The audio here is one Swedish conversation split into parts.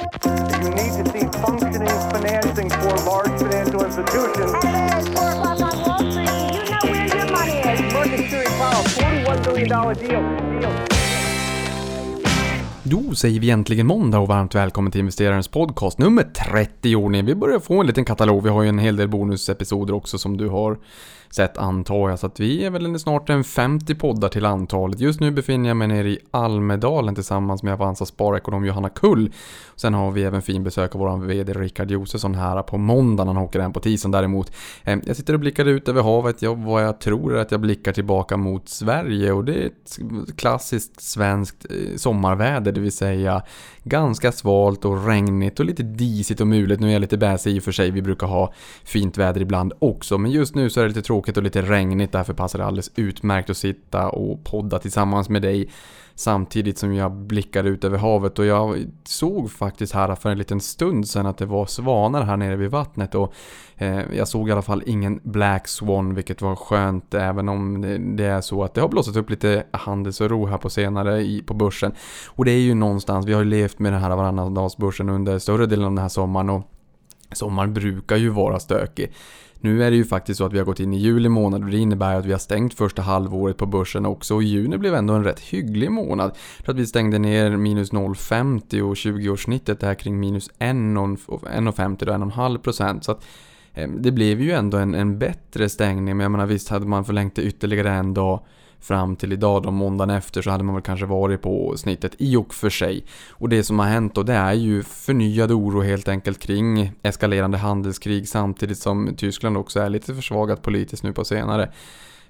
You need to see functioning financing for large financial institutions. Hello, it's 4 o'clock on Wall Street. You know where your money is. Market Series Powell, $41 billion deal. deal. Då säger vi äntligen måndag och varmt välkommen till investerarens podcast nummer 30 ordning. Vi börjar få en liten katalog. Vi har ju en hel del bonusepisoder också som du har sett antar jag. Så att vi är väl snart en 50 poddar till antalet. Just nu befinner jag mig nere i Almedalen tillsammans med Avanza sparekonom Johanna Kull. Sen har vi även fin besök av vår VD Rickard Josefsson här på måndagen. Han åker hem på tisdagen däremot. Eh, jag sitter och blickar ut över havet. Jag, vad jag tror är att jag blickar tillbaka mot Sverige och det är ett klassiskt svenskt eh, sommarväder, det vill säga ganska svalt och regnigt och lite disigt och mulet. Nu är jag lite bäsig i och för sig, vi brukar ha fint väder ibland också, men just nu så är det lite tråkigt och lite regnigt, därför passar det alldeles utmärkt att sitta och podda tillsammans med dig samtidigt som jag blickar ut över havet. Och jag såg faktiskt här för en liten stund sedan att det var svanar här nere vid vattnet. Och eh, jag såg i alla fall ingen Black Swan vilket var skönt även om det, det är så att det har blossat upp lite handelsoro här på senare i, på börsen. Och det är ju någonstans, vi har ju levt med den här varannandagsbörsen under större delen av den här sommaren och sommaren brukar ju vara stökig. Nu är det ju faktiskt så att vi har gått in i juli månad och det innebär att vi har stängt första halvåret på börsen också och juni blev ändå en rätt hygglig månad. För att vi stängde ner minus 0,50 och 20-årssnittet är kring minus 1,50 då 1,5% så att eh, det blev ju ändå en, en bättre stängning men jag menar visst hade man förlängt det ytterligare en dag fram till idag då måndagen efter så hade man väl kanske varit på snittet i och för sig. Och det som har hänt då det är ju förnyad oro helt enkelt kring eskalerande handelskrig samtidigt som Tyskland också är lite försvagat politiskt nu på senare.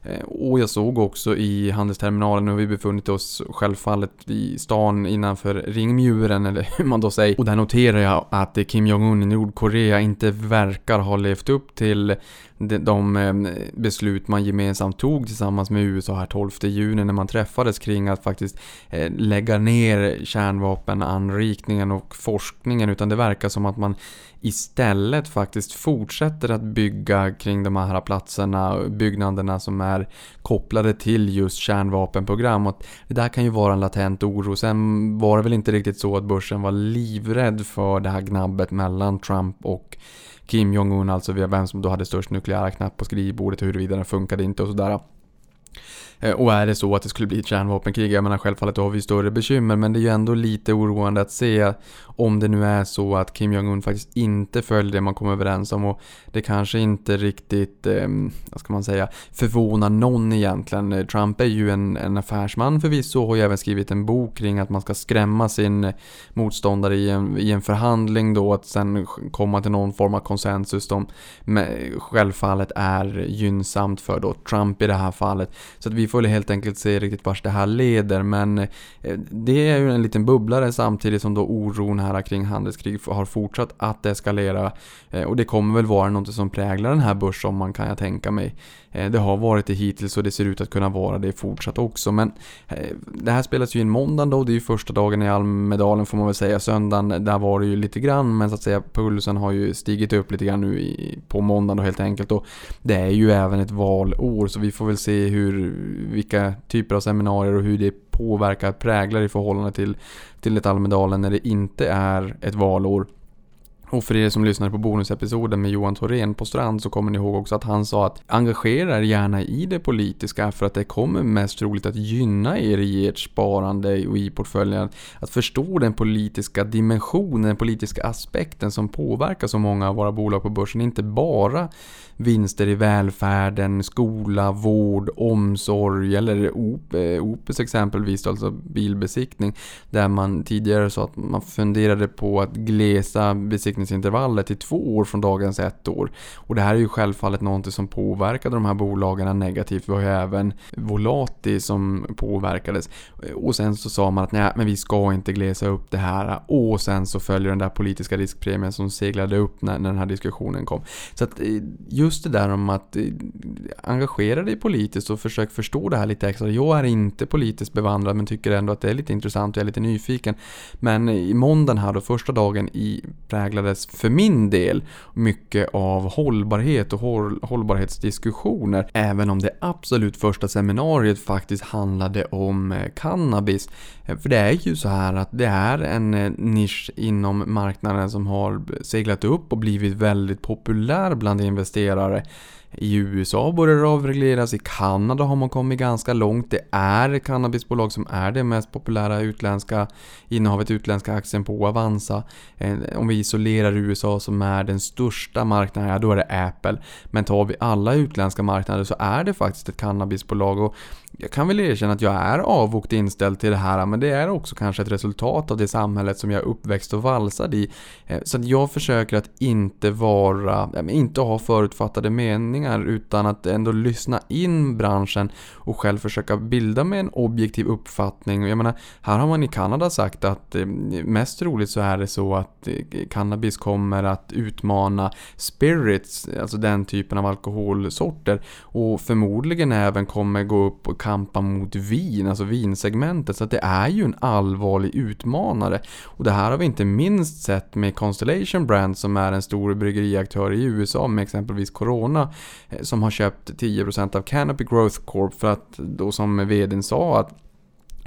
Eh, och jag såg också i handelsterminalen, nu har vi befunnit oss självfallet i stan innanför ringmuren eller hur man då säger. Och där noterar jag att Kim Jong-Un i Nordkorea inte verkar ha levt upp till de eh, beslut man gemensamt tog tillsammans med USA här 12 juni när man träffades kring att faktiskt eh, lägga ner kärnvapenanrikningen och forskningen utan det verkar som att man istället faktiskt fortsätter att bygga kring de här platserna, byggnaderna som är kopplade till just kärnvapenprogram. Och det där kan ju vara en latent oro. Sen var det väl inte riktigt så att börsen var livrädd för det här gnabbet mellan Trump och Kim Jong-Un, alltså vem som då hade störst nukleära knapp på skrivbordet och huruvida den funkade inte och sådär. Eh, och är det så att det skulle bli ett kärnvapenkrig, jag menar självfallet då har vi större bekymmer, men det är ju ändå lite oroande att se om det nu är så att Kim Jong-Un faktiskt inte följer det man kom överens om och det kanske inte riktigt, eh, vad ska man säga, förvånar någon egentligen. Eh, Trump är ju en, en affärsman förvisso och har ju även skrivit en bok kring att man ska skrämma sin motståndare i en, i en förhandling då, att sen komma till någon form av konsensus som självfallet är gynnsamt för då Trump i det här fallet. Så att vi får helt enkelt se riktigt vart det här leder men eh, det är ju en liten bubblare samtidigt som då oron här kring handelskrig har fortsatt att eskalera eh, och det kommer väl vara något som präglar den här börssommaren kan jag tänka mig. Eh, det har varit det hittills och det ser ut att kunna vara det fortsatt också men eh, det här spelas ju in måndagen då, det är ju första dagen i Almedalen får man väl säga. Söndagen, där var det ju lite grann men så att säga pulsen har ju stigit upp lite grann nu på måndagen då helt enkelt och det är ju även ett valår så vi får väl se hur vilka typer av seminarier och hur det påverkar, präglar i förhållande till, till ett Almedalen när det inte är ett valår. Och för er som lyssnade på bonusepisoden med Johan Thorén på Strand så kommer ni ihåg också att han sa att engagera er gärna i det politiska för att det kommer mest troligt att gynna er i ert sparande och i portföljen. Att förstå den politiska dimensionen, den politiska aspekten som påverkar så många av våra bolag på börsen. Inte bara vinster i välfärden, skola, vård, omsorg eller Opus exempelvis, alltså bilbesiktning. Där man tidigare sa att man funderade på att glesa besiktning besiktningsintervallet till två år från dagens ett år. Och det här är ju självfallet någonting som påverkade de här bolagen negativt. Vi har ju även Volati som påverkades. Och sen så sa man att nej, men vi ska inte glesa upp det här. Och sen så följer den där politiska riskpremien som seglade upp när, när den här diskussionen kom. Så att eh, just det där om att eh, engagera dig politiskt och försök förstå det här lite extra. Jag är inte politiskt bevandrad men tycker ändå att det är lite intressant och jag är lite nyfiken. Men i måndagen här då, första dagen i, präglades för min del mycket av hållbarhet och hållbarhetsdiskussioner. Även om det absolut första seminariet faktiskt handlade om eh, cannabis eh, För det är ju så här att det är en eh, nisch inom marknaden som har seglat upp och blivit väldigt populär bland investerare. I USA börjar det avregleras, i Kanada har man kommit ganska långt. Det är ett cannabisbolag som är det mest populära utländska innehavet utländska aktien på Avanza. Eh, om vi isolerar USA som är den största marknaden, ja då är det Apple. Men tar vi alla utländska marknader så är det faktiskt ett cannabisbolag. Och jag kan väl erkänna att jag är avvokt inställd till det här men det är också kanske ett resultat av det samhället som jag är uppväxt och valsad i. Eh, så att jag försöker att inte vara, eh, inte ha förutfattade meningar utan att ändå lyssna in branschen och själv försöka bilda mig en objektiv uppfattning. Jag menar, här har man i Kanada sagt att eh, mest troligt så är det så att cannabis kommer att utmana spirits, alltså den typen av alkoholsorter och förmodligen även kommer gå upp och kampa mot vin, alltså vinsegmentet. Så att det är ju en allvarlig utmanare. Och det här har vi inte minst sett med Constellation Brands som är en stor bryggeriaktör i USA med exempelvis Corona eh, som har köpt 10% av Canopy Growth Corp för att då som vdn sa att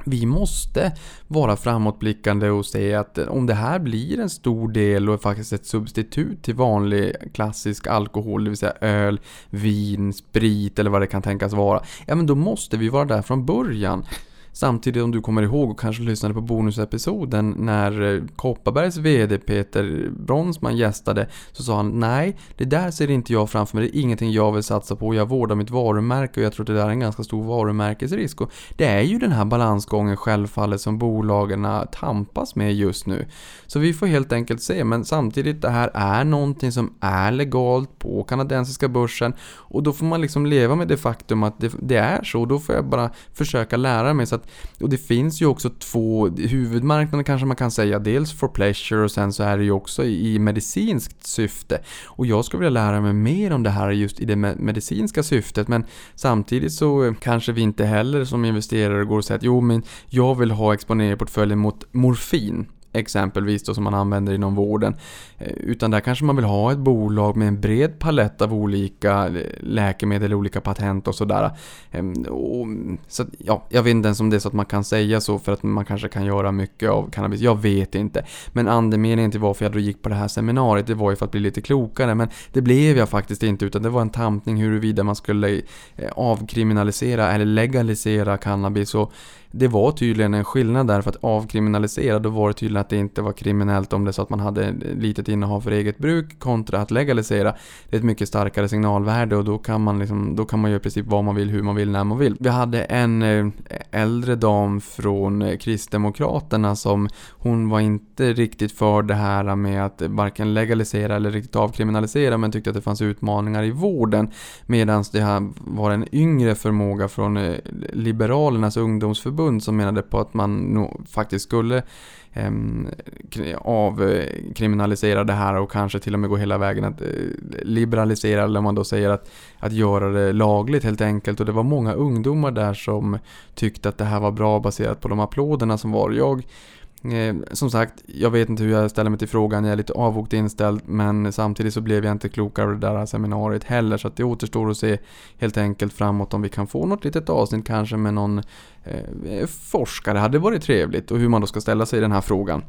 vi måste vara framåtblickande och se att om det här blir en stor del och faktiskt ett substitut till vanlig klassisk alkohol, det vill säga öl, vin, sprit eller vad det kan tänkas vara. Ja men då måste vi vara där från början. Samtidigt om du kommer ihåg och kanske lyssnade på bonusepisoden när eh, Kopparbergs VD Peter Bronsman gästade så sa han nej, det där ser inte jag framför mig, det är ingenting jag vill satsa på, jag vårdar mitt varumärke och jag tror att det där är en ganska stor varumärkesrisk. Och det är ju den här balansgången självfallet som bolagen tampas med just nu. Så vi får helt enkelt se, men samtidigt det här är någonting som är legalt på kanadensiska börsen. Och då får man liksom leva med det faktum att det, det är så. Och då får jag bara försöka lära mig så att och det finns ju också två huvudmarknader kanske man kan säga. Dels for pleasure och sen så är det ju också i medicinskt syfte. Och jag skulle vilja lära mig mer om det här just i det medicinska syftet. Men samtidigt så kanske vi inte heller som investerare går och säger att jo men jag vill ha exponering i portföljen mot morfin exempelvis då som man använder inom vården. Eh, utan där kanske man vill ha ett bolag med en bred palett av olika eh, läkemedel, olika patent och sådär. Ehm, och, så ja, jag vet inte ens om det är så att man kan säga så för att man kanske kan göra mycket av cannabis. Jag vet inte. Men andemeningen till varför jag då gick på det här seminariet, det var ju för att bli lite klokare. Men det blev jag faktiskt inte utan det var en tampning huruvida man skulle eh, avkriminalisera eller legalisera cannabis. Och det var tydligen en skillnad där för att avkriminalisera då var det tydligen att det inte var kriminellt om det så att man hade litet innehav för eget bruk kontra att legalisera. Det är ett mycket starkare signalvärde och då kan man liksom, då kan man göra i princip vad man vill, hur man vill, när man vill. Vi hade en eh, äldre dam från eh, Kristdemokraterna som hon var inte riktigt för det här med att varken legalisera eller riktigt avkriminalisera men tyckte att det fanns utmaningar i vården medan det här var en yngre förmåga från eh, Liberalernas ungdomsförbund förbund som menade på att man nog faktiskt skulle eh, avkriminalisera det här och kanske till och med gå hela vägen att eh, liberalisera eller om man då säger att, att göra det lagligt helt enkelt. Och det var många ungdomar där som tyckte att det här var bra baserat på de applåderna som var. Jag Eh, som sagt, jag vet inte hur jag ställer mig till frågan, jag är lite avvokt inställd men samtidigt så blev jag inte klokare av det där seminariet heller så att det återstår att se helt enkelt framåt om vi kan få något litet avsnitt kanske med någon eh, forskare, hade varit trevligt och hur man då ska ställa sig i den här frågan.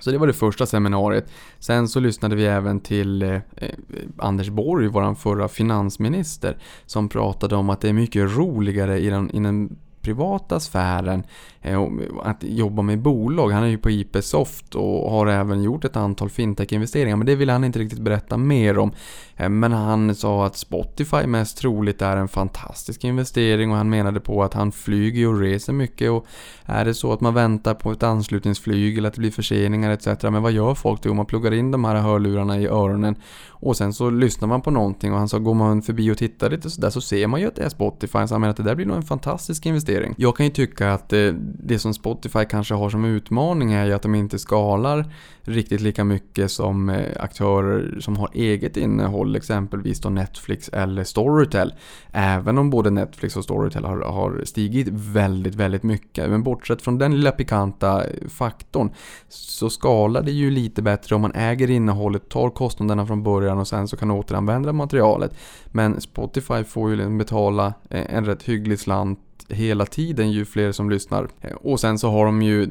Så det var det första seminariet. Sen så lyssnade vi även till eh, eh Anders Borg, vår förra finansminister, som pratade om att det är mycket roligare i den, i den privata sfären eh, att jobba med bolag. Han är ju på IP Soft och har även gjort ett antal fintech-investeringar men det vill han inte riktigt berätta mer om. Eh, men han sa att Spotify mest troligt är en fantastisk investering och han menade på att han flyger och reser mycket och är det så att man väntar på ett anslutningsflyg eller att det blir förseningar etc. Men vad gör folk då? Man pluggar in de här hörlurarna i öronen och sen så lyssnar man på någonting och han sa går man förbi och tittar lite sådär så ser man ju att det är Spotify. Så han menar att det där blir nog en fantastisk investering. Jag kan ju tycka att eh, det, som Spotify kanske har som utmaning är ju att de inte skalar riktigt lika mycket som eh, aktörer som har eget innehåll, exempelvis då Netflix eller Storytel. Även om både Netflix och Storytel har, har stigit väldigt, väldigt mycket. Men bortsett från den lilla pikanta eh, faktorn så skalar det ju lite bättre om man äger innehållet, tar kostnaderna från början och sen så kan återanvända materialet. Men Spotify får ju liksom betala en rätt hygglig slant hela tiden ju fler som lyssnar. Eh, och sen så har de ju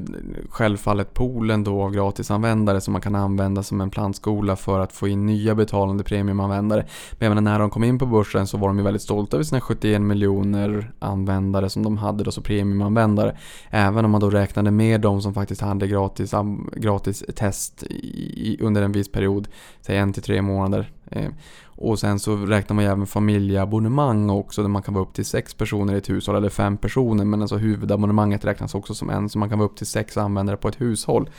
självfallet poolen då av gratisanvändare som man kan använda som en plantskola för att få in nya betalande premiumanvändare. Men när de kom in på börsen så var de ju väldigt stolta över sina 71 miljoner användare som de hade då, som premiumanvändare. Även om man då räknade med de som faktiskt hade gratis, gratis test i, under en viss period, säg en till tre månader. Eh, och sen så räknar man ju även familjeabonnemang också där man kan vara upp till sex personer i ett hushåll eller fem personer. Men alltså huvudabonnemanget räknas också som en så man kan vara upp till sex användare på ett hushåll.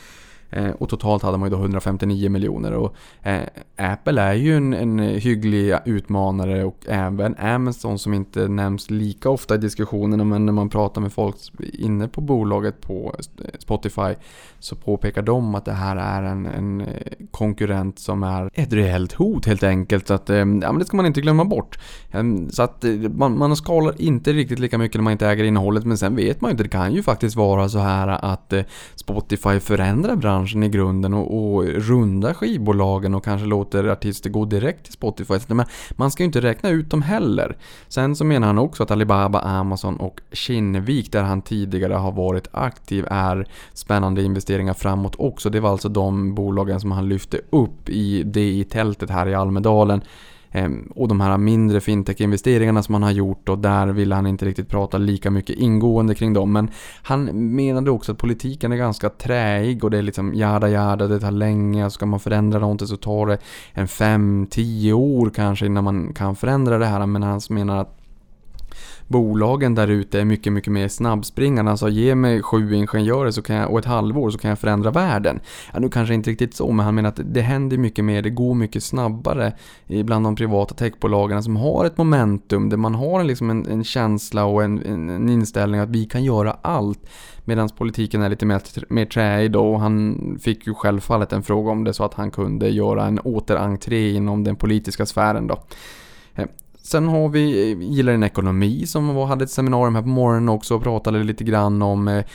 Eh, och totalt hade man ju då 159 miljoner. Och eh, Apple är ju en, en hygglig utmanare och även Amazon som inte nämns lika ofta i diskussionerna men när man pratar med folk inne på bolaget på Spotify så påpekar de att det här är en, en eh, konkurrent som är ett reellt hot helt enkelt. Så att, eh, ja, men det ska man inte glömma bort. Ehm, så att eh, man, man skalar inte riktigt lika mycket när man inte äger innehållet men sen vet man ju inte. Det kan ju faktiskt vara så här att eh, Spotify förändrar branschen branschen i grunden och, och runda skivbolagen och kanske låter artister gå direkt till Spotify. Men man ska ju inte räkna ut dem heller. Sen så menar han också att Alibaba, Amazon och Kinnevik, där han tidigare har varit aktiv, är spännande investeringar framåt också. Det var alltså de bolagen som han lyfte upp i det i tältet här i Almedalen. Ehm, och de här mindre fintech-investeringarna som han har gjort och där ville han inte riktigt prata lika mycket ingående kring dem. Men han menade också att politiken är ganska träig och det är liksom jada jada, det tar länge. Ska man förändra någonting så tar det en 5-10 år kanske innan man kan förändra det här. Men han menar att bolagen där ute är mycket, mycket mer snabbspringande. Alltså ge mig sju ingenjörer så kan jag, och ett halvår så kan jag förändra världen. Ja, nu kanske inte riktigt så, men han menar att det händer mycket mer, det går mycket snabbare bland de privata techbolagen som har ett momentum, där man har liksom en, en känsla och en, en, en inställning att vi kan göra allt. Medan politiken är lite mer, mer träig då och han fick ju självfallet en fråga om det så att han kunde göra en återentré inom den politiska sfären då. Eh, Sen har vi Gillar din ekonomi som hade ett seminarium här på morgonen också och pratade lite grann om eh,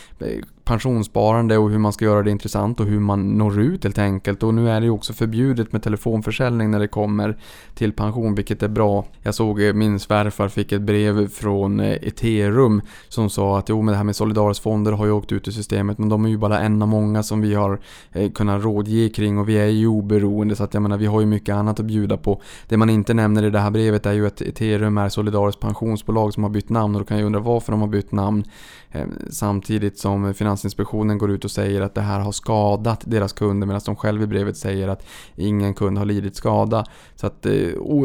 pensionssparande och hur man ska göra det intressant och hur man når ut helt enkelt. Och nu är det ju också förbjudet med telefonförsäljning när det kommer till pension, vilket är bra. Jag såg eh, min svärfar fick ett brev från Eterum Ethereum som sa att jo, men det här med solidariska fonder har ju åkt ut ur systemet, men de är ju bara en av många som vi har eh, kunnat rådge kring och vi är ju oberoende så att jag menar, vi har ju mycket annat att bjuda på. Det man inte nämner i det här brevet är ju att Ethereum är solidariskt pensionsbolag som har bytt namn och då kan jag undra varför de har bytt namn. Eh, samtidigt som Finansinspektionen går ut och säger att det här har skadat deras kunder medan de själva i brevet säger att ingen kund har lidit skada. Så att, eh,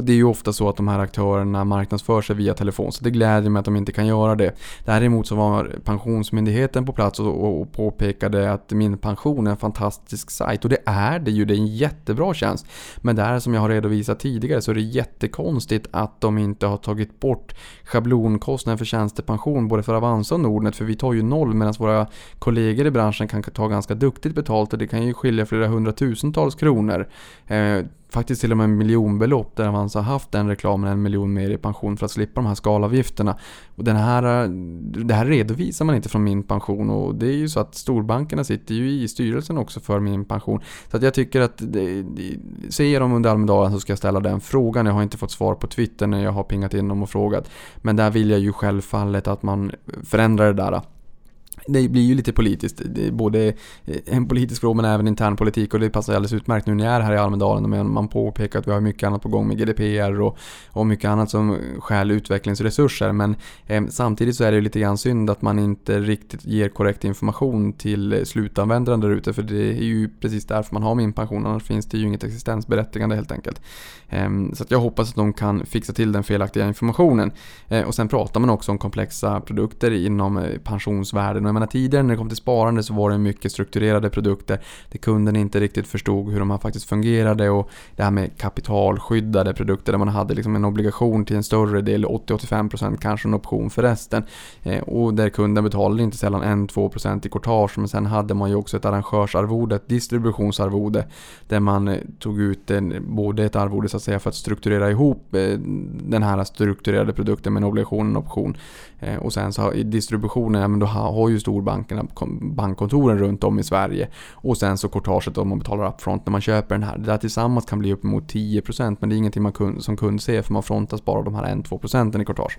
det är ju ofta så att de här aktörerna marknadsför sig via telefon så det gläder mig att de inte kan göra det. Däremot så var Pensionsmyndigheten på plats och, och påpekade att Min pension är en fantastisk sajt och det är det ju, det är en jättebra tjänst. Men där som jag har redovisat tidigare så är det jättekonstigt att de inte har tagit bort schablonkostnaden för tjänstepension både för Avanza och Nordnet för vi tar ju noll medan våra kollegor i branschen kan ta ganska duktigt betalt och det kan ju skilja flera hundratusentals kronor. Eh, faktiskt till och med miljonbelopp där man alltså har haft den reklamen en miljon mer i pension för att slippa de här skalavgifterna. Och den här, det här redovisar man inte från min pension och det är ju så att storbankerna sitter ju i styrelsen också för min pension. Så att jag tycker att, det, ser jag dem under Almedalen så ska jag ställa den frågan. Jag har inte fått svar på Twitter när jag har pingat in dem och frågat. Men där vill jag ju självfallet att man förändrar det där det blir ju lite politiskt. Det är både eh, en politisk fråga men även intern politik och det passar alldeles utmärkt nu när jag är här i Almedalen. Man påpekar att vi har mycket annat på gång med GDPR och, och mycket annat som skäl utvecklingsresurser. Men eh, samtidigt så är det lite grann synd att man inte riktigt ger korrekt information till slutanvändaren där ute. För det är ju precis därför man har min pension. Annars finns det ju inget existensberättigande helt enkelt. Eh, så att jag hoppas att de kan fixa till den felaktiga informationen. Eh, och sen pratar man också om komplexa produkter inom eh, pensionsvärlden menar tidigare när det kom till sparande så var det mycket strukturerade produkter där kunden inte riktigt förstod hur de här faktiskt fungerade och det här med kapitalskyddade produkter där man hade liksom en obligation till en större del, 80-85% kanske en option för resten. Eh, och där kunden betalade inte sällan 1-2% i courtage men sen hade man ju också ett arrangörsarvode, ett distributionsarvode där man eh, tog ut en, både ett arvode så att säga för att strukturera ihop eh, den här strukturerade produkten med en obligation och en option. Och sen så i distributionen, ja men då har ju storbankerna, bankkontoren runt om i Sverige. Och sen så courtaget om man betalar upfront när man köper den här. Det där tillsammans kan bli uppemot 10% men det är ingenting man som kund ser för man frontas bara de här 1-2% i courtage.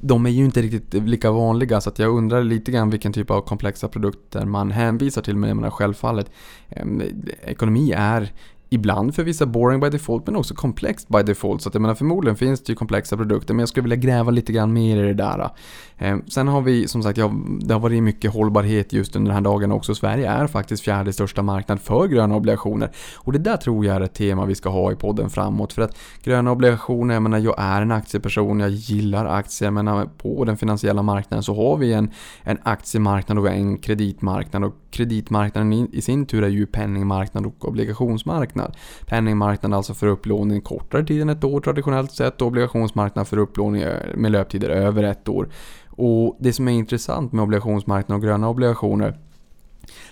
De är ju inte riktigt lika vanliga så att jag undrar lite grann vilken typ av komplexa produkter man hänvisar till. Men jag menar självfallet, ehm, ekonomi är ibland för vissa boring by default men också komplext by default. Så att jag menar förmodligen finns det ju komplexa produkter men jag skulle vilja gräva lite grann mer i det där. Eh, sen har vi som sagt, ja, det har varit mycket hållbarhet just under den här dagen också. Sverige är faktiskt fjärde största marknad för gröna obligationer. Och det där tror jag är ett tema vi ska ha i podden framåt. För att gröna obligationer, jag menar jag är en aktieperson, jag gillar aktier. Jag menar på den finansiella marknaden så har vi en, en aktiemarknad och en kreditmarknad. Och kreditmarknaden i, i sin tur är ju penningmarknad och obligationsmarknad. Penningmarknad alltså för upplåning kortare tid än ett år traditionellt sett och obligationsmarknad för upplåning eh, med löptider över ett år. Och det som är intressant med obligationsmarknaden och gröna obligationer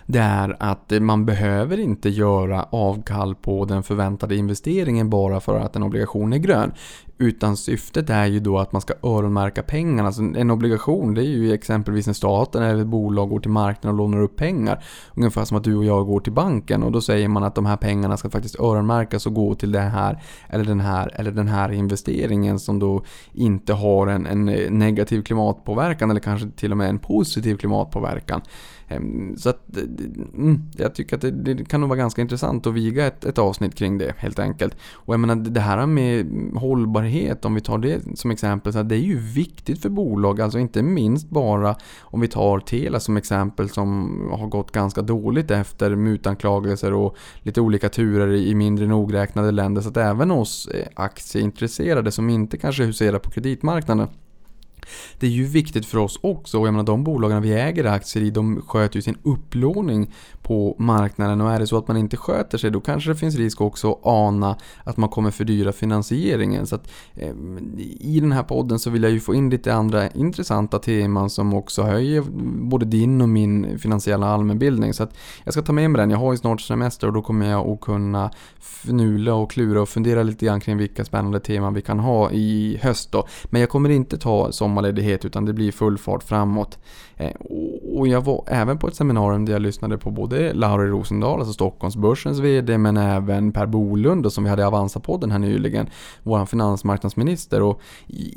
det är att man behöver inte göra avkall på den förväntade investeringen bara för att en obligation är grön. Utan syftet är ju då att man ska öronmärka pengarna. Alltså en obligation det är ju exempelvis när staten eller ett bolag går till marknaden och lånar upp pengar. Ungefär som att du och jag går till banken och då säger man att de här pengarna ska faktiskt öronmärkas och gå till det här eller den här eller den här investeringen som då inte har en, en negativ klimatpåverkan eller kanske till och med en positiv klimatpåverkan. Ehm, så att, mm, jag tycker att det, det, kan nog vara ganska intressant att viga ett, ett avsnitt kring det helt enkelt. Och jag menar det här med hållbarhet, om vi tar det som exempel, så det är ju viktigt för bolag, alltså inte minst bara om vi tar Tela som exempel som har gått ganska dåligt efter mutanklagelser och lite olika turer i mindre nogräknade länder. Så att även oss eh, aktieintresserade som inte kanske huserar på kreditmarknaden det är ju viktigt för oss också och jag menar de bolagen vi äger aktier i de sköter ju sin upplåning på marknaden och är det så att man inte sköter sig då kanske det finns risk också att ana att man kommer fördyra finansieringen. Så att, eh, I den här podden så vill jag ju få in lite andra intressanta teman som också höjer både din och min finansiella allmänbildning. Så att jag ska ta med mig den. Jag har ju snart semester och då kommer jag att kunna fnula och klura och fundera lite grann kring vilka spännande teman vi kan ha i höst då. Men jag kommer inte ta sommarledighet utan det blir full fart framåt. Eh, och jag var även på ett seminarium där jag lyssnade på både Lauri Rosendahl, alltså Stockholmsbörsens VD, men även Per Bolund som vi hade i Avanza-podden här nyligen, vår finansmarknadsminister. Och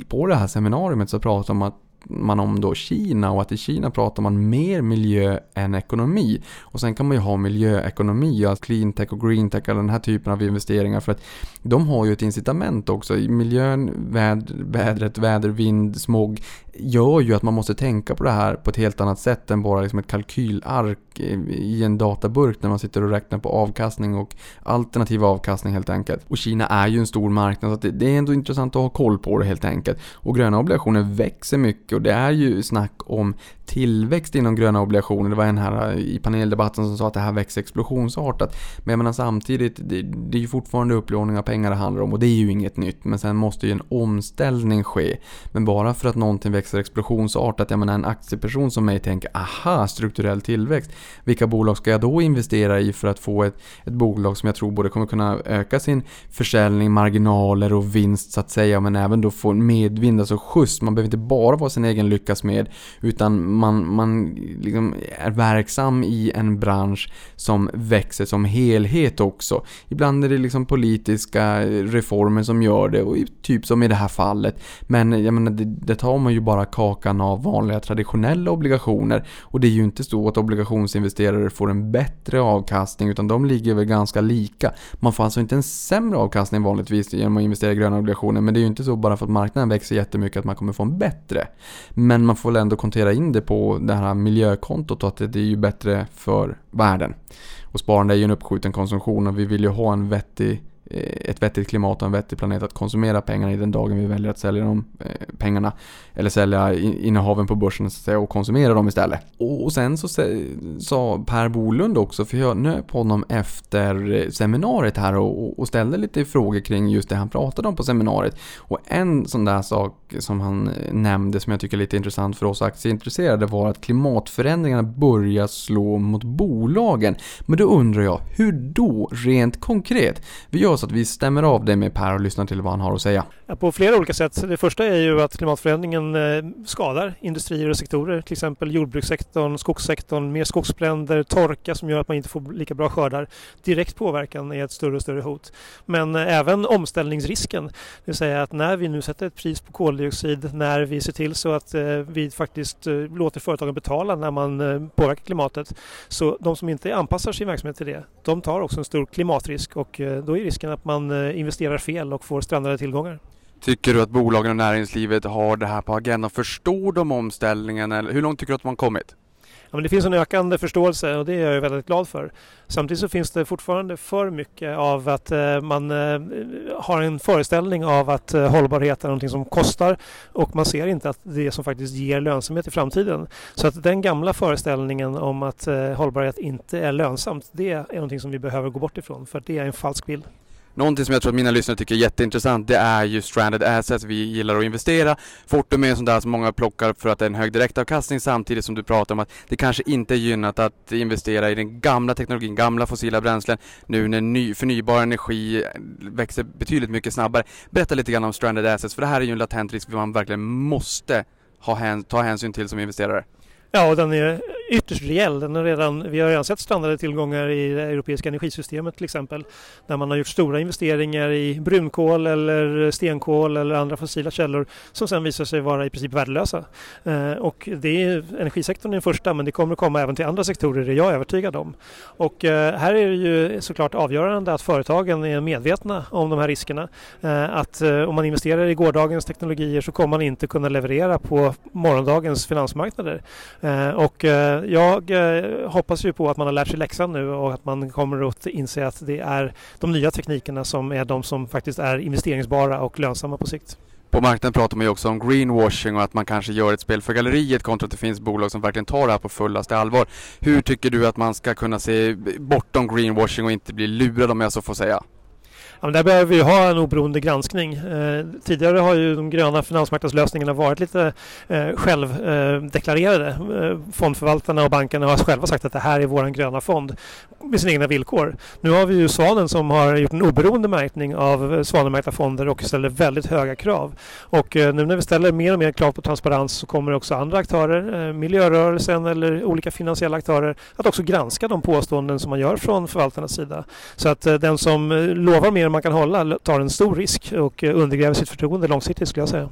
på det här seminariet så pratade man man om då Kina och att i Kina pratar man mer miljö än ekonomi. Och sen kan man ju ha miljöekonomi, alltså cleantech och greentech och den här typen av investeringar för att de har ju ett incitament också. Miljön, väd, vädret, väder, vind, smog gör ju att man måste tänka på det här på ett helt annat sätt än bara liksom ett kalkylark Eh, i en databurk när man sitter och räknar på avkastning och alternativ avkastning helt enkelt. Och Kina är ju en stor marknad så det är ändå intressant att ha koll på det helt enkelt. Och gröna obligationer växer mycket och det är ju snack om tillväxt inom gröna obligationer. Det var en här i paneldebatten som sa att det här växer explosionsartat. Men jag menar samtidigt, det, det är ju fortfarande upplåning av pengar det handlar om och det är ju inget nytt. Men sen måste ju en omställning ske. Men bara för att någonting växer explosionsartat, jag menar en aktieperson som mig tänker aha, strukturell tillväxt. Vilka bolag ska jag då investera i för att få ett, ett bolag som jag tror både kommer kunna öka sin försäljning, marginaler och vinst så att säga, men även då få medvind, alltså skjuts. Man behöver inte bara vara sin egen lyckas med, utan man, man liksom är verksam i en bransch som växer som helhet också. Ibland är det liksom politiska reformer som gör det, och typ som i det här fallet. Men jag menar, det, det tar man ju bara kakan av vanliga traditionella obligationer. Och det är ju inte så att obligationsinvesterare får en bättre avkastning, utan de ligger väl ganska lika. Man får alltså inte en sämre avkastning vanligtvis genom att investera i gröna obligationer, men det är ju inte så bara för att marknaden växer jättemycket att man kommer få en bättre. Men man får väl ändå kontera in det på det här miljökontot och att det är ju bättre för världen. Och sparande är ju en uppskjuten konsumtion och vi vill ju ha en vettig Eh, ett vettigt klimat och en vettig planet att konsumera pengarna i den dagen vi väljer att sälja de eh, pengarna. Eller sälja innehaven på börsen och konsumera dem istället. Och sen så sa Per Bolund också, för jag nöp honom efter eh, seminariet här och ställde lite frågor kring just det han pratade om på seminariet. Och en sån där sak som han nämnde som jag tycker är lite intressant för oss aktieintresserade var att klimatförändringarna börjar slå mot bolagen. Men då undrar jag, hur då rent konkret? Vi gör så att vi stämmer av det med Per och lyssnar till vad han har att säga. Ja, på flera olika sätt. Det första är ju att klimatförändringen eh, skadar industrier och sektorer. Till exempel jordbrukssektorn, skogssektorn, mer skogsbränder, torka som gör att man inte får lika bra skördar. Direkt påverkan är ett större och större hot. Men eh, även omställningsrisken. Det vill säga att när vi nu sätter ett pris på koldioxid, när vi ser till så att eh, vi faktiskt låter företagen betala när man påverkar klimatet. Så de som inte anpassar sin verksamhet till det, de tar också en stor klimatrisk och då är risken risken att man investerar fel och får strandade tillgångar. Tycker du att bolagen och näringslivet har det här på agendan? Förstår de omställningen? Eller hur långt tycker du att man kommit? Ja, men det finns en ökande förståelse och det är jag väldigt glad för. Samtidigt så finns det fortfarande för mycket av att eh, man eh, har en föreställning av att eh, hållbarhet är någonting som kostar och man ser inte att det som faktiskt ger lönsamhet i framtiden. Så att den gamla föreställningen om att eh, hållbarhet inte är lönsamt, det är någonting som vi behöver gå bort ifrån för det är en falsk bild. Någonting som jag tror att mina lyssnare tycker är jätteintressant det är ju stranded assets. Vi gillar att investera. Fortum är en sån där som många plockar för att det är en hög direktavkastning samtidigt som du pratar om att det kanske inte är gynnat att investera i den gamla teknologin, gamla fossila bränslen nu när ny, förnybar energi växer betydligt mycket snabbare. Berätta lite grann om stranded assets för det här är ju en latent risk man verkligen måste ha, ta hänsyn till som investerare. Ja, och den är ytterst rejäl. Den är redan, vi har redan sett strandade tillgångar i det europeiska energisystemet till exempel. Där man har gjort stora investeringar i brunkol eller stenkol eller andra fossila källor som sen visar sig vara i princip värdelösa. Eh, och det är, energisektorn är den första men det kommer komma även till andra sektorer, det är jag övertygad om. Och eh, här är det ju såklart avgörande att företagen är medvetna om de här riskerna. Eh, att eh, om man investerar i gårdagens teknologier så kommer man inte kunna leverera på morgondagens finansmarknader. Eh, och eh, Eh, jag eh, hoppas ju på att man har lärt sig läxan nu och att man kommer att inse att det är de nya teknikerna som är de som faktiskt är investeringsbara och lönsamma på sikt. På marknaden pratar man ju också om greenwashing och att man kanske gör ett spel för galleriet kontra att det finns bolag som verkligen tar det här på fullaste allvar. Hur tycker du att man ska kunna se bortom greenwashing och inte bli lurad om jag så får säga? Ja, men där behöver vi ha en oberoende granskning. Eh, tidigare har ju de gröna finansmarknadslösningarna varit lite eh, självdeklarerade. Eh, fondförvaltarna och bankerna har själva sagt att det här är vår gröna fond med sina egna villkor. Nu har vi ju Svanen som har gjort en oberoende märkning av Svanenmärkta fonder och ställer väldigt höga krav. Och eh, nu när vi ställer mer och mer krav på transparens så kommer också andra aktörer, eh, miljörörelsen eller olika finansiella aktörer att också granska de påståenden som man gör från förvaltarnas sida. Så att eh, den som eh, lovar mer man kan hålla tar en stor risk och eh, undergräver sitt förtroende långsiktigt skulle jag säga.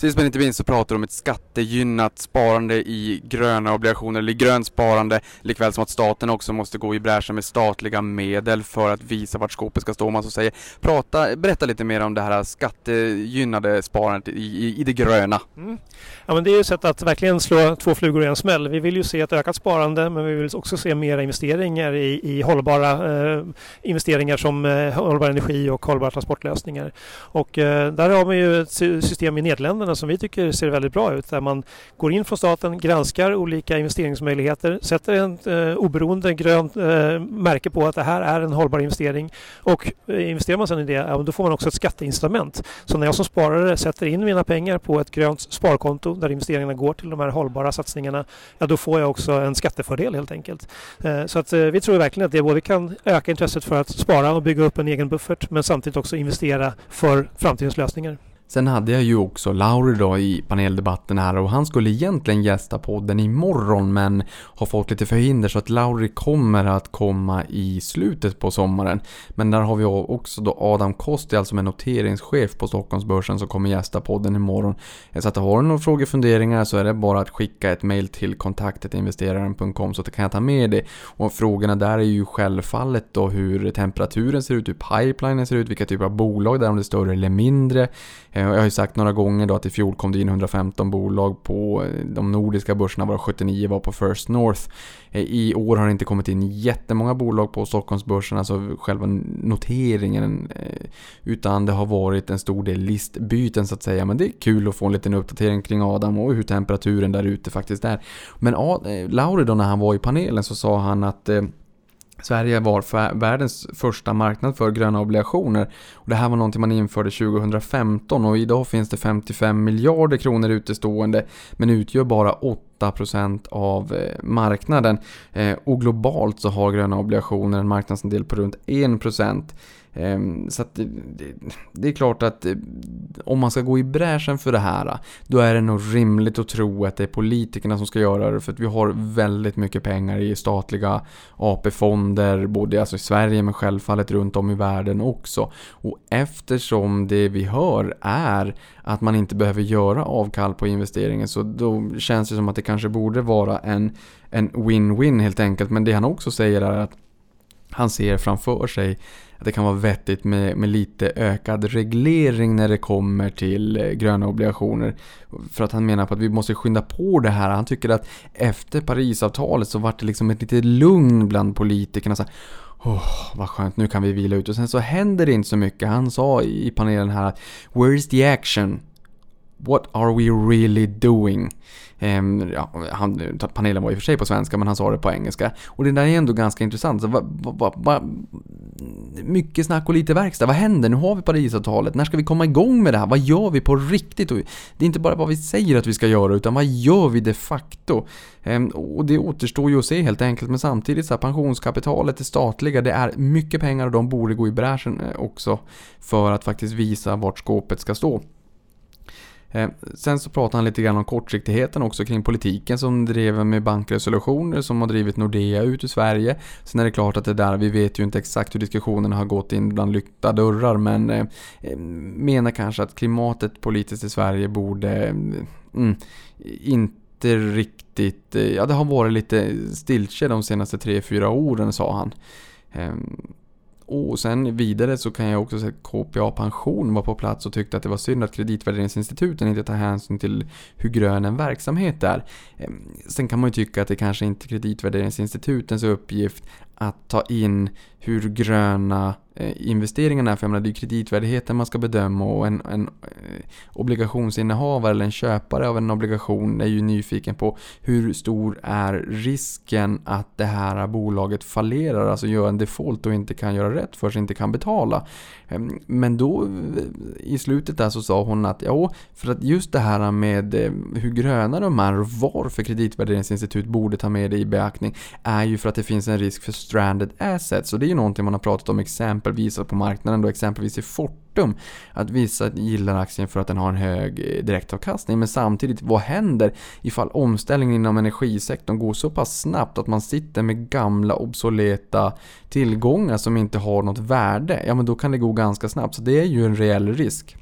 Sist men inte minst så pratar du om ett skattegynnat sparande i gröna obligationer eller grönt sparande likväl som att staten också måste gå i bräschen med statliga medel för att visa vart skåpet ska stå om man så säger. Prata, berätta lite mer om det här skattegynnade sparandet i, i, i det gröna. Mm. Ja, men det är ju ett sätt att verkligen slå två flugor i en smäll. Vi vill ju se ett ökat sparande men vi vill också se mera investeringar i, i hållbara eh, investeringar som eh, hållbar energi och hållbara transportlösningar. Och eh, där har vi ju ett system i Nederländerna marknaden som vi tycker ser väldigt bra ut. Där man går in från staten, granskar olika investeringsmöjligheter, sätter ett eh, oberoende grönt eh, märke på att det här är en hållbar investering och eh, investerar man sedan i det, ja, då får man också ett skatteincitament. Så när jag som sparare sätter in mina pengar på ett grönt sparkonto där investeringarna går till de här hållbara satsningarna, ja då får jag också en skattefördel helt enkelt. Eh, så att eh, vi tror verkligen att det både kan öka intresset för att spara och bygga upp en egen buffert men samtidigt också investera för framtidens lösningar. Sen hade jag ju också Lauri då i paneldebatten här och han skulle egentligen gästa podden imorgon men har fått lite förhinder så att Lauri kommer att komma i slutet på sommaren. Men där har vi också då Adam Kosti, alltså med noteringschef på Stockholmsbörsen som kommer gästa podden imorgon. Så att har du några frågor funderingar så är det bara att skicka ett mail till kontaktetinvesteraren.com så att kan jag ta med det. Och frågorna där är ju självfallet då hur temperaturen ser ut, hur pipelinen ser ut, vilka typer av bolag där, om det är större eller mindre. Eh, jag har ju sagt några gånger då att i fjol kom det in 115 bolag på eh, de nordiska börserna, varav 79 var på First North. Eh, I år har det inte kommit in jättemånga bolag på Stockholmsbörsen, alltså själva noteringen. Utan det har varit en stor del listbyten så att säga. Men det är kul att få en liten uppdatering kring Adam och hur temperaturen där ute faktiskt är. Men Lauri då när han var i panelen så sa han att Sverige var världens första marknad för gröna obligationer. Och det här var någonting man införde 2015 och idag finns det 55 miljarder kronor utestående men utgör bara 8% av eh, marknaden. Eh, och globalt så har gröna obligationer en marknadsandel på runt 1%. Ehm, så att det, är klart att eh, om man ska gå i bräschen för det här, då är det nog rimligt att tro att det är politikerna som ska göra det. För att vi har väldigt mycket pengar i statliga AP-fonder, både alltså i Sverige men självfallet runt om i världen också. Och eftersom det vi hör är att man inte behöver göra avkall på investeringen så då känns det som att det kanske borde vara en en win-win helt enkelt. Men det han också säger är att han ser framför sig att det kan vara vettigt med, med lite ökad reglering när det kommer till eh, gröna obligationer. För att han menar på att vi måste skynda på det här. Han tycker att efter Parisavtalet så vart det liksom ett litet lugn bland politikerna. Så här, Oh, vad skönt, nu kan vi vila ut. Och sen så händer det inte så mycket. Han sa i panelen här att Where is the action? What are we really doing? Ehm, ja, han, panelen var i och för sig på svenska men han sa det på engelska. Och det där är ändå ganska intressant. Så va, va, va, mycket snack och lite verkstad. Vad händer? Nu har vi Parisavtalet. När ska vi komma igång med det här? Vad gör vi på riktigt? Och det är inte bara vad vi säger att vi ska göra utan vad gör vi de facto? Ehm, och det återstår ju att se helt enkelt. Men samtidigt så här, pensionskapitalet, det statliga, det är mycket pengar och de borde gå i bräschen eh, också för att faktiskt visa vart skåpet ska stå. Eh, sen så pratar han lite grann om kortsiktigheten också kring politiken som drev med bankresolutioner som har drivit Nordea ut ur Sverige. Sen är det klart att det där, vi vet ju inte exakt hur diskussionerna har gått in bland lyckta dörrar men eh, eh, menar kanske att klimatet politiskt i Sverige borde mm, inte riktigt, ja det har varit lite stiltje de senaste 3-4 åren sa han. Ehm, och sen vidare så kan jag också säga att KPA Pension var på plats och tyckte att det var synd att kreditvärderingsinstituten inte tar hänsyn till hur grön en verksamhet är. Ehm, sen kan man ju tycka att det kanske inte är kreditvärderingsinstitutens uppgift att ta in hur gröna eh, investeringarna är. För jag menar, det är kreditvärdigheten man ska bedöma och en, en eh, obligationsinnehavare eller en köpare av en obligation är ju nyfiken på hur stor är risken att det här bolaget fallerar, alltså gör en default och inte kan göra rätt för sig, inte kan betala. Ehm, men då i slutet där så sa hon att ja, för att just det här med eh, hur gröna de är och varför kreditvärderingsinstitut borde ta med det i beaktning är ju för att det finns en risk för stranded assets. Och det är ju någonting man har pratat om exempelvis på marknaden då exempelvis i tvärtom. att vissa gillar aktien för att den har en hög eh, direktavkastning men samtidigt vad händer ifall omställningen inom energisektorn går så pass snabbt att man sitter med gamla obsoleta tillgångar som inte har något värde ja men då kan det gå ganska snabbt så det är ju en reell risk.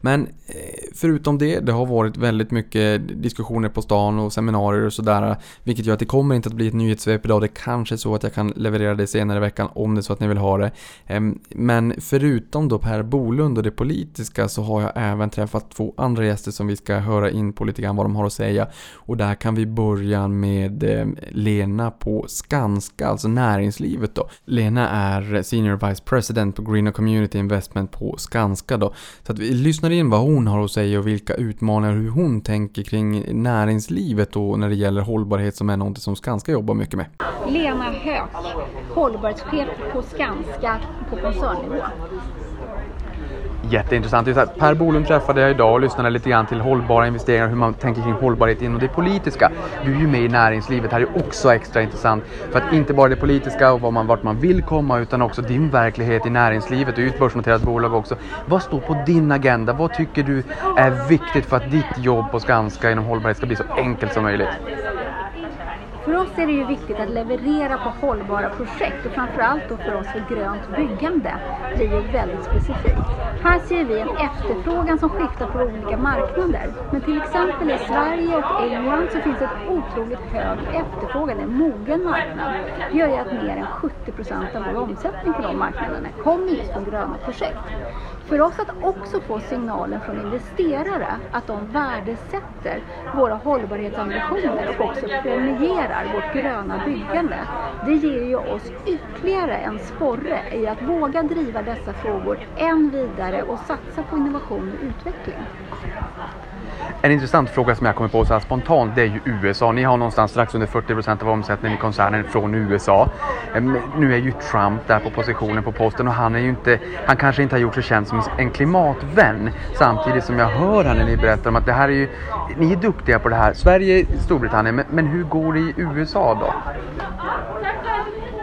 Men eh, förutom det, det har varit väldigt mycket diskussioner på stan och seminarier och sådär. Vilket gör att det kommer inte att bli ett nyhetssvep idag. Det kanske är så att jag kan leverera det senare i veckan om det är så att ni vill ha det. Ehm, men förutom då Per Bolund och det politiska så har jag även träffat två andra gäster som vi ska höra in på lite grann vad de har att säga. Och där kan vi börja med ehm, Lena på Skanska, alltså näringslivet då. Lena är Senior Vice President på Green Community Investment på Skanska då. Så att vi lyssnar in vad hon har att säga och vilka utmaningar, hur hon tänker kring näringslivet och när det gäller hållbarhet som är något som Skanska jobbar mycket med. Lena Höök, hållbarhetschef på Skanska på koncernnivå. Jätteintressant. Per Bolund träffade jag idag och lyssnade lite grann till hållbara investeringar och hur man tänker kring hållbarhet inom det politiska. Du är ju med i näringslivet, här är också extra intressant. För att inte bara det politiska och man, vart man vill komma utan också din verklighet i näringslivet. Du är ju ett börsnoterat bolag också. Vad står på din agenda? Vad tycker du är viktigt för att ditt jobb på Skanska inom hållbarhet ska bli så enkelt som möjligt? För oss är det ju viktigt att leverera på hållbara projekt och framförallt då för oss för grönt byggande blir ju väldigt specifikt. Här ser vi en efterfrågan som skiftar på olika marknader. Men till exempel i Sverige och England så finns det ett otroligt hög efterfrågan, en mogen marknad. Det gör ju att mer än 70 procent av vår omsättning på de marknaderna kommer just från gröna projekt. För oss att också få signalen från investerare att de värdesätter våra hållbarhetsambitioner och också premierar vårt gröna byggande. Det ger ju oss ytterligare en sporre i att våga driva dessa frågor än vidare och satsa på innovation och utveckling. En intressant fråga som jag kommer på så här spontant det är ju USA. Ni har någonstans strax under 40% av omsättningen i koncernen från USA. Ehm, nu är ju Trump där på positionen på posten och han är ju inte, han kanske inte har gjort sig känd som en klimatvän. Samtidigt som jag hör här när ni berättar om att det här är ju, ni är duktiga på det här. Sverige, Storbritannien, men, men hur går det i USA då?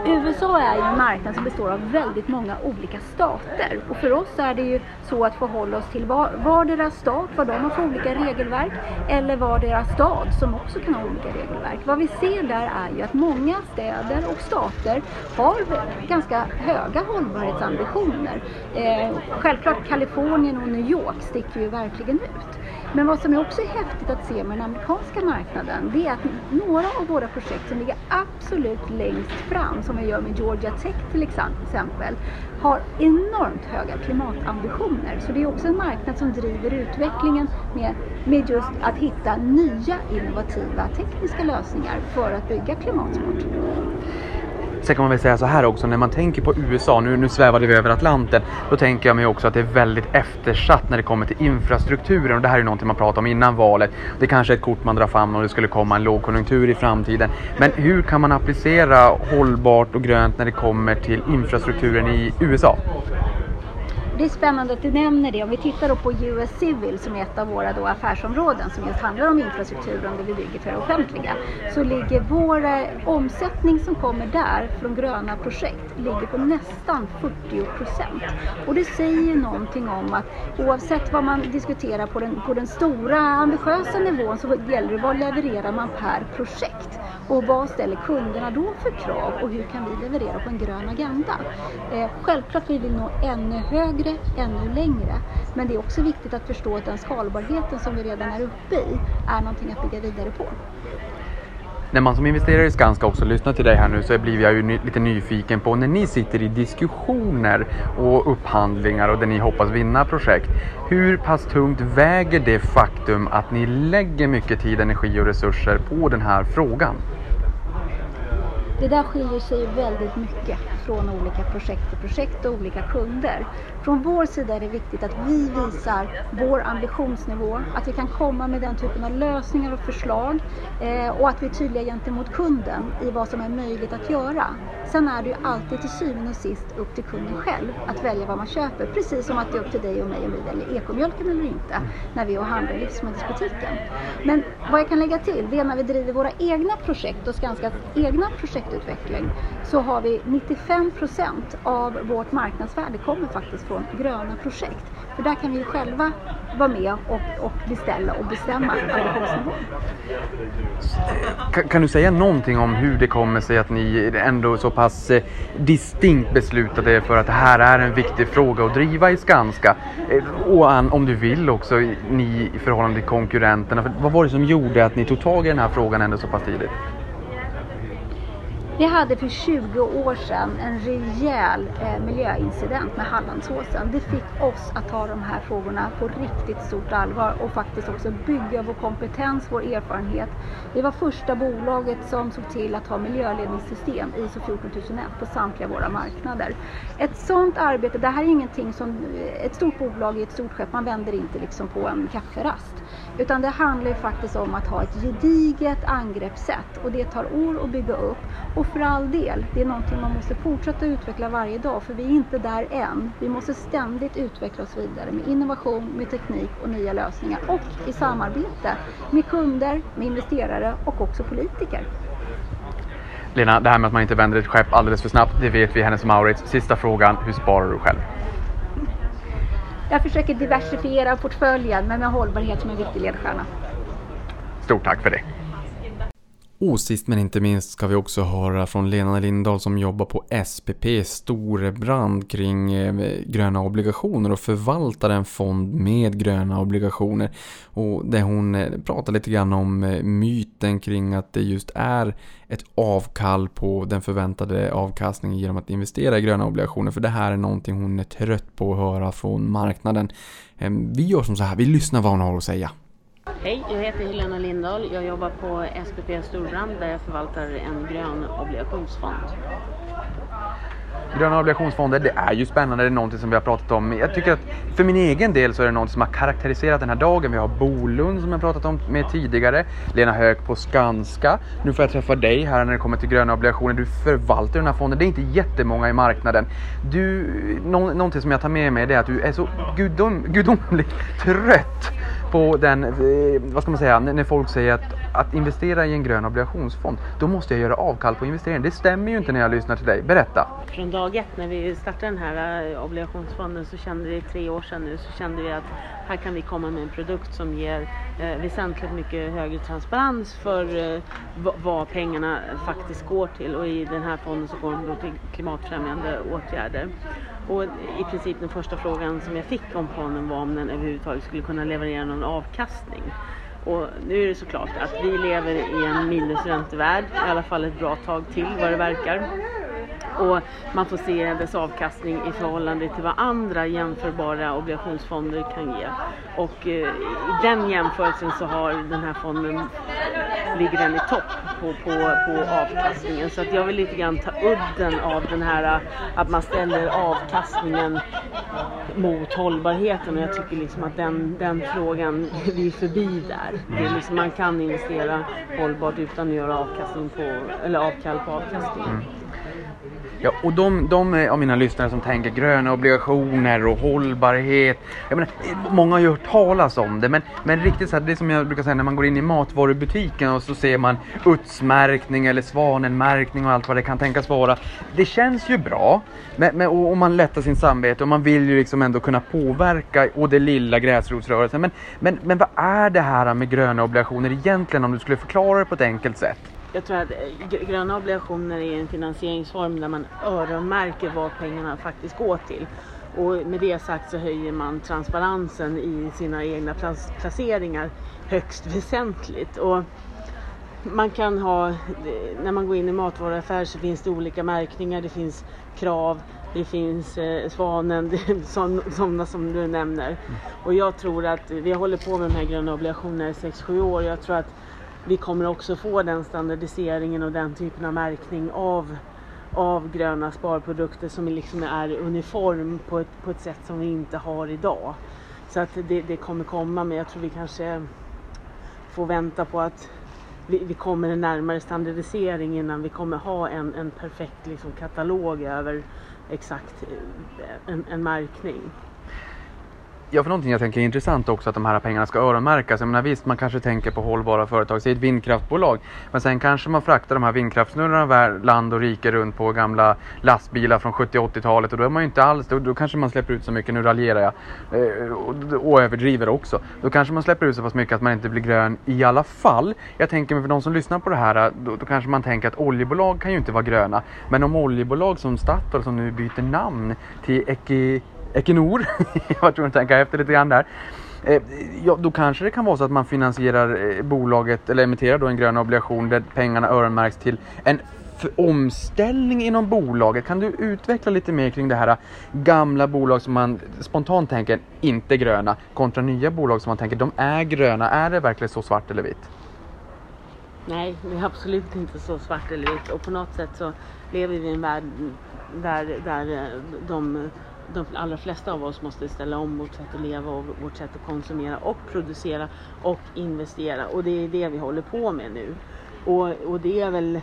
USA är ju en marknad som består av väldigt många olika stater och för oss är det ju så att förhålla oss till var, vardera stat, vad de har för olika regelverk eller vardera stad som också kan ha olika regelverk. Vad vi ser där är ju att många städer och stater har ganska höga hållbarhetsambitioner. Eh, självklart Kalifornien och New York sticker ju verkligen ut. Men vad som också är häftigt att se med den amerikanska marknaden det är att några av våra projekt som ligger absolut längst fram, som vi gör med Georgia Tech till exempel, har enormt höga klimatambitioner. Så det är också en marknad som driver utvecklingen med, med just att hitta nya innovativa tekniska lösningar för att bygga klimatsmart. Sen kan man väl säga så här också, när man tänker på USA, nu, nu svävade vi över Atlanten, då tänker jag mig också att det är väldigt eftersatt när det kommer till infrastrukturen och det här är ju någonting man pratade om innan valet. Det kanske är ett kort man drar fram om det skulle komma en lågkonjunktur i framtiden. Men hur kan man applicera hållbart och grönt när det kommer till infrastrukturen i USA? Det är spännande att du nämner det. Om vi tittar då på US Civil som är ett av våra då affärsområden som just handlar om infrastrukturen, det vi bygger för det offentliga, så ligger vår eh, omsättning som kommer där från gröna projekt ligger på nästan 40 procent. Och det säger ju någonting om att oavsett vad man diskuterar på den, på den stora ambitiösa nivån så gäller det vad levererar man per projekt. Och vad ställer kunderna då för krav och hur kan vi leverera på en grön agenda? Eh, självklart vi vill nå ännu högre, ännu längre. Men det är också viktigt att förstå att den skalbarheten som vi redan är uppe i är någonting att bygga vidare på. När man som investerare i Skanska också lyssnar till dig här nu så blir jag ju ny, lite nyfiken på när ni sitter i diskussioner och upphandlingar och där ni hoppas vinna projekt. Hur pass tungt väger det faktum att ni lägger mycket tid, energi och resurser på den här frågan? Det där skiljer sig väldigt mycket från olika projekt till projekt och olika kunder. Från vår sida är det viktigt att vi visar vår ambitionsnivå, att vi kan komma med den typen av lösningar och förslag eh, och att vi är tydliga gentemot kunden i vad som är möjligt att göra. Sen är det ju alltid till syvende och sist upp till kunden själv att välja vad man köper, precis som att det är upp till dig och mig om vi väljer ekomjölken eller inte när vi är och handlar i livsmedelsbutiken. Men vad jag kan lägga till, det är när vi driver våra egna projekt och Skanskas egna projektutveckling så har vi 95 procent av vårt marknadsvärde kommer faktiskt från gröna projekt. För där kan vi själva vara med och, och beställa och bestämma ambitionsnivån. Kan, kan, du säga någonting om hur det kommer sig att ni ändå så pass eh, distinkt beslutade er för att det här är en viktig fråga att driva i Skanska? Eh, och om du vill också, ni i förhållande till konkurrenterna. För vad var det som gjorde att ni tog tag i den här frågan ändå så pass tidigt? Vi hade för 20 år sedan en rejäl eh, miljöincident med Hallandsåsen. Det fick oss att ta de här frågorna på riktigt stort allvar och faktiskt också bygga vår kompetens, vår erfarenhet. Vi var första bolaget som såg till att ha miljöledningssystem ISO 14001 på samtliga våra marknader. Ett sådant arbete, det här är ingenting som eh, ett stort bolag i ett stort skepp, man vänder inte liksom på en kafferast. Utan det handlar ju faktiskt om att ha ett gediget angreppssätt och det tar år att bygga upp. Och för all del, det är någonting man måste fortsätta utveckla varje dag för vi är inte där än. Vi måste ständigt utveckla oss vidare med innovation, med teknik och nya lösningar och i samarbete med kunder, med investerare och också politiker. Lena, det här med att man inte vänder ett skepp alldeles för snabbt, det vet vi Hennes Maurits. Sista frågan, hur sparar du själv? Jag försöker diversifiera portföljen men med hållbarhet som en viktig ledstjärna. Stort tack för det. Och sist men inte minst ska vi också höra från Lena Lindahl som jobbar på SPP Storebrand kring eh, gröna obligationer och förvaltar en fond med gröna obligationer. Och där hon eh, pratar lite grann om eh, myten kring att det just är ett avkall på den förväntade avkastningen genom att investera i gröna obligationer. För det här är någonting hon är trött på att höra från marknaden. Ehm, vi gör som så här, vi lyssnar vad hon har att säga. Hej, jag heter Helena Lindahl. Jag jobbar på SPP Storbrand där jag förvaltar en grön obligationsfond. Gröna obligationsfonder, det är ju spännande, det är någonting som vi har pratat om. Jag tycker att för min egen del så är det något som har karaktäriserat den här dagen. Vi har Bolund som jag pratat om med tidigare, Lena Höök på Skanska. Nu får jag träffa dig här när det kommer till gröna obligationer. Du förvaltar den här fonden, det är inte jättemånga i marknaden. Du, någonting som jag tar med mig är att du är så gudom, gudomligt trött på den, eh, vad ska man säga, när folk säger att att investera i en grön obligationsfond, då måste jag göra avkall på investeringen. Det stämmer ju inte när jag lyssnar till dig. Berätta. Från dag ett när vi startade den här eh, obligationsfonden så kände vi, tre år sedan nu, så kände vi att här kan vi komma med en produkt som ger eh, väsentligt mycket högre transparens för eh, vad pengarna faktiskt går till och i den här fonden så går de då till klimatfrämjande åtgärder. Och i princip den första frågan som jag fick om fonden var om den överhuvudtaget skulle kunna leverera någon avkastning. Och nu är det såklart att vi lever i en minusräntevärld, i alla fall ett bra tag till vad det verkar. Och man får se dess avkastning i förhållande till vad andra jämförbara obligationsfonder kan ge. Och eh, i den jämförelsen så har den här fonden, ligger den i topp på, på, på avkastningen. Så att jag vill lite grann ta udden av den här att man ställer avkastningen mot hållbarheten och jag tycker liksom att den, den frågan, vi är förbi där. Det är liksom, man kan investera hållbart utan att göra avkastning på, eller avkall på avkastningen. Mm. Ja, och de, de av mina lyssnare som tänker gröna obligationer och hållbarhet. Jag menar, många har ju hört talas om det, men, men riktigt så här, det är som jag brukar säga när man går in i matvarubutiken och så ser man utsmärkning eller Svanen-märkning och allt vad det kan tänkas vara. Det känns ju bra, men, men, och, och man lättar sin samvete och man vill ju liksom ändå kunna påverka och det lilla gräsrotsrörelsen. Men, men, men vad är det här med gröna obligationer egentligen om du skulle förklara det på ett enkelt sätt? Jag tror att eh, gröna obligationer är en finansieringsform där man öronmärker vad pengarna faktiskt går till. Och med det sagt så höjer man transparensen i sina egna placeringar högst väsentligt. Och man kan ha, eh, när man går in i matvaruaffär så finns det olika märkningar. Det finns krav, det finns eh, Svanen, det sådana som du nämner. Och jag tror att vi håller på med de här gröna obligationerna i 6-7 år. Jag tror att vi kommer också få den standardiseringen och den typen av märkning av, av gröna sparprodukter som liksom är uniform på ett, på ett sätt som vi inte har idag. Så att det, det kommer komma men jag tror vi kanske får vänta på att vi, vi kommer närmare standardisering innan vi kommer ha en, en perfekt liksom, katalog över exakt eh, en, en märkning. Ja, för någonting jag tänker är intressant också att de här pengarna ska öronmärkas. Jag menar visst, man kanske tänker på hållbara företag, säg ett vindkraftbolag. Men sen kanske man fraktar de här vindkraftsnurrorna land och rike runt på gamla lastbilar från 70 80-talet och då är man ju inte alls, då, då kanske man släpper ut så mycket, nu raljerar jag, eh, och, och överdriver också. Då kanske man släpper ut så pass mycket att man inte blir grön i alla fall. Jag tänker mig för de som lyssnar på det här, eh, då, då kanske man tänker att oljebolag kan ju inte vara gröna. Men om oljebolag som Statoil som nu byter namn till Eki Equinor, jag var tvungen att tänka efter lite grann där. Eh, ja, då kanske det kan vara så att man finansierar eh, bolaget eller emitterar då en grön obligation där pengarna öronmärks till en omställning inom bolaget. Kan du utveckla lite mer kring det här eh, gamla bolag som man spontant tänker inte gröna kontra nya bolag som man tänker de är gröna. Är det verkligen så svart eller vitt? Nej, det är absolut inte så svart eller vitt och på något sätt så lever vi i en värld där, där eh, de, de allra flesta av oss måste ställa om vårt sätt att leva och vårt sätt att konsumera och producera och investera och det är det vi håller på med nu. Och, och det är väl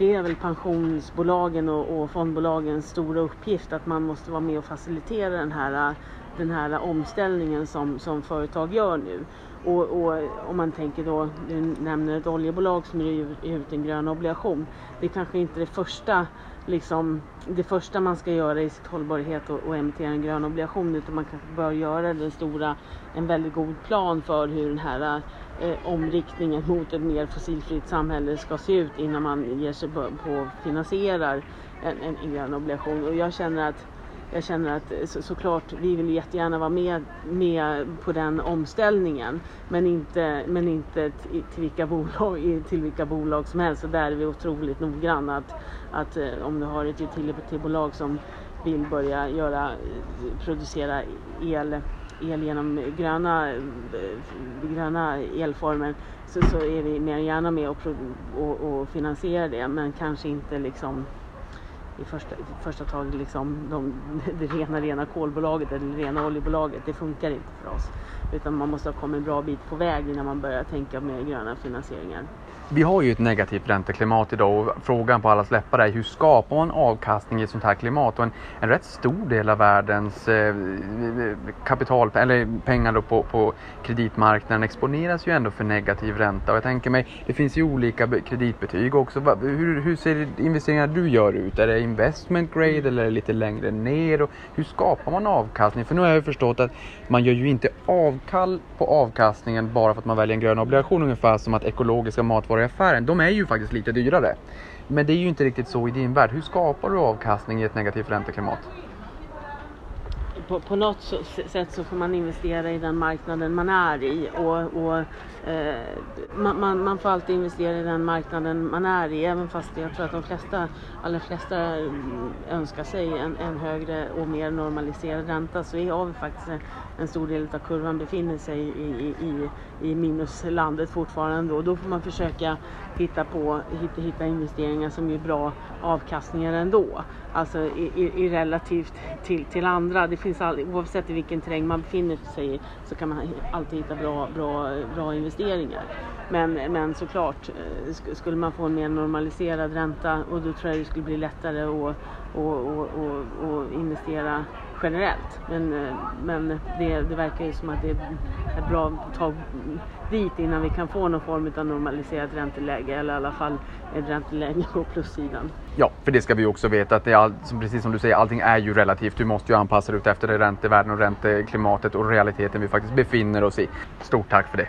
det är väl pensionsbolagen och, och fondbolagens stora uppgift att man måste vara med och facilitera den här, den här omställningen som, som företag gör nu. Och, och om man tänker då, du nämner ett oljebolag som ger ut en grön obligation. Det är kanske inte det första, liksom, det första man ska göra i sitt hållbarhet och, och emittera en grön obligation utan man kanske bör göra den stora, en väldigt god plan för hur den här eh, omriktningen mot ett mer fossilfritt samhälle ska se ut innan man ger sig på på och finansierar en, en, en grön obligation. Och jag känner att jag känner att eh, så, såklart, vi vill jättegärna vara med, med på den omställningen. Men inte, men inte till, till, vilka bolag, till vilka bolag som helst. Och där är vi otroligt noggranna. Att, att eh, om du har ett utility-bolag som vill börja göra, producera el, el genom gröna, eh, gröna elformer så, så är vi mer än gärna med och, och, och finansierar det. Men kanske inte liksom i första, i första taget liksom de, det rena, rena kolbolaget eller det rena oljebolaget. Det funkar inte för oss. Utan man måste ha kommit en bra bit på väg innan man börjar tänka med gröna finansieringar. Vi har ju ett negativt ränteklimat idag och frågan på alla läppar är hur skapar man avkastning i ett sånt här klimat? Och en, en rätt stor del av världens eh, kapital eller pengar då på, på kreditmarknaden exponeras ju ändå för negativ ränta och jag tänker mig det finns ju olika kreditbetyg också. Hur, hur ser investeringarna du gör ut? Är det investment grade eller är det lite längre ner? Och hur skapar man avkastning? För nu har jag ju förstått att man gör ju inte avkall på avkastningen bara för att man väljer en grön obligation ungefär som att ekologiska matvaror i affären, de är ju faktiskt lite dyrare. Men det är ju inte riktigt så i din värld. Hur skapar du avkastning i ett negativt ränteklimat? På, på något sätt så får man investera i den marknaden man är i och, och eh, man, man, man, får alltid investera i den marknaden man är i även fast jag tror att de flesta, allra flesta mm, önskar sig en, en högre och mer normaliserad ränta så har vi faktiskt en stor del av kurvan befinner sig i, i, i i minuslandet fortfarande och då får man försöka hitta, på, hitta, hitta investeringar som ger bra avkastningar ändå. Alltså i, i, i relativt till, till andra. Det finns all, oavsett i vilken terräng man befinner sig i så kan man alltid hitta bra, bra, bra investeringar. Men, men såklart, eh, skulle man få en mer normaliserad ränta och då tror jag det skulle bli lättare att, och, och, och, att investera generellt. Men, eh, men det, det verkar ju som att det är bra att ta dit innan vi kan få någon form av normaliserat ränteläge eller i alla fall ett ränteläge på plussidan. Ja, för det ska vi också veta att det är all, precis som du säger, allting är ju relativt. Du måste ju anpassa dig efter det räntevärden och ränteklimatet och realiteten vi faktiskt befinner oss i. Stort tack för det.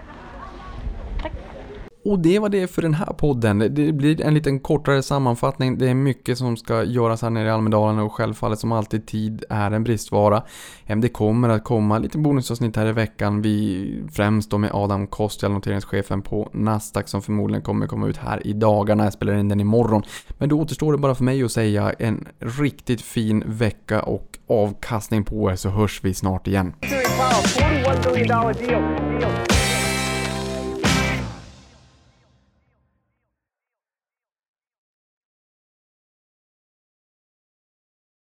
Och det var det för den här podden. Det blir en liten kortare sammanfattning. Det är mycket som ska göras här nere i Almedalen och självfallet som alltid tid är en bristvara. Det kommer att komma lite bonusavsnitt här i veckan. Vi främst då med Adam Kostial, noteringschefen på Nasdaq som förmodligen kommer komma ut här i dagarna. Jag spelar in den imorgon. Men då återstår det bara för mig att säga en riktigt fin vecka och avkastning på er så hörs vi snart igen.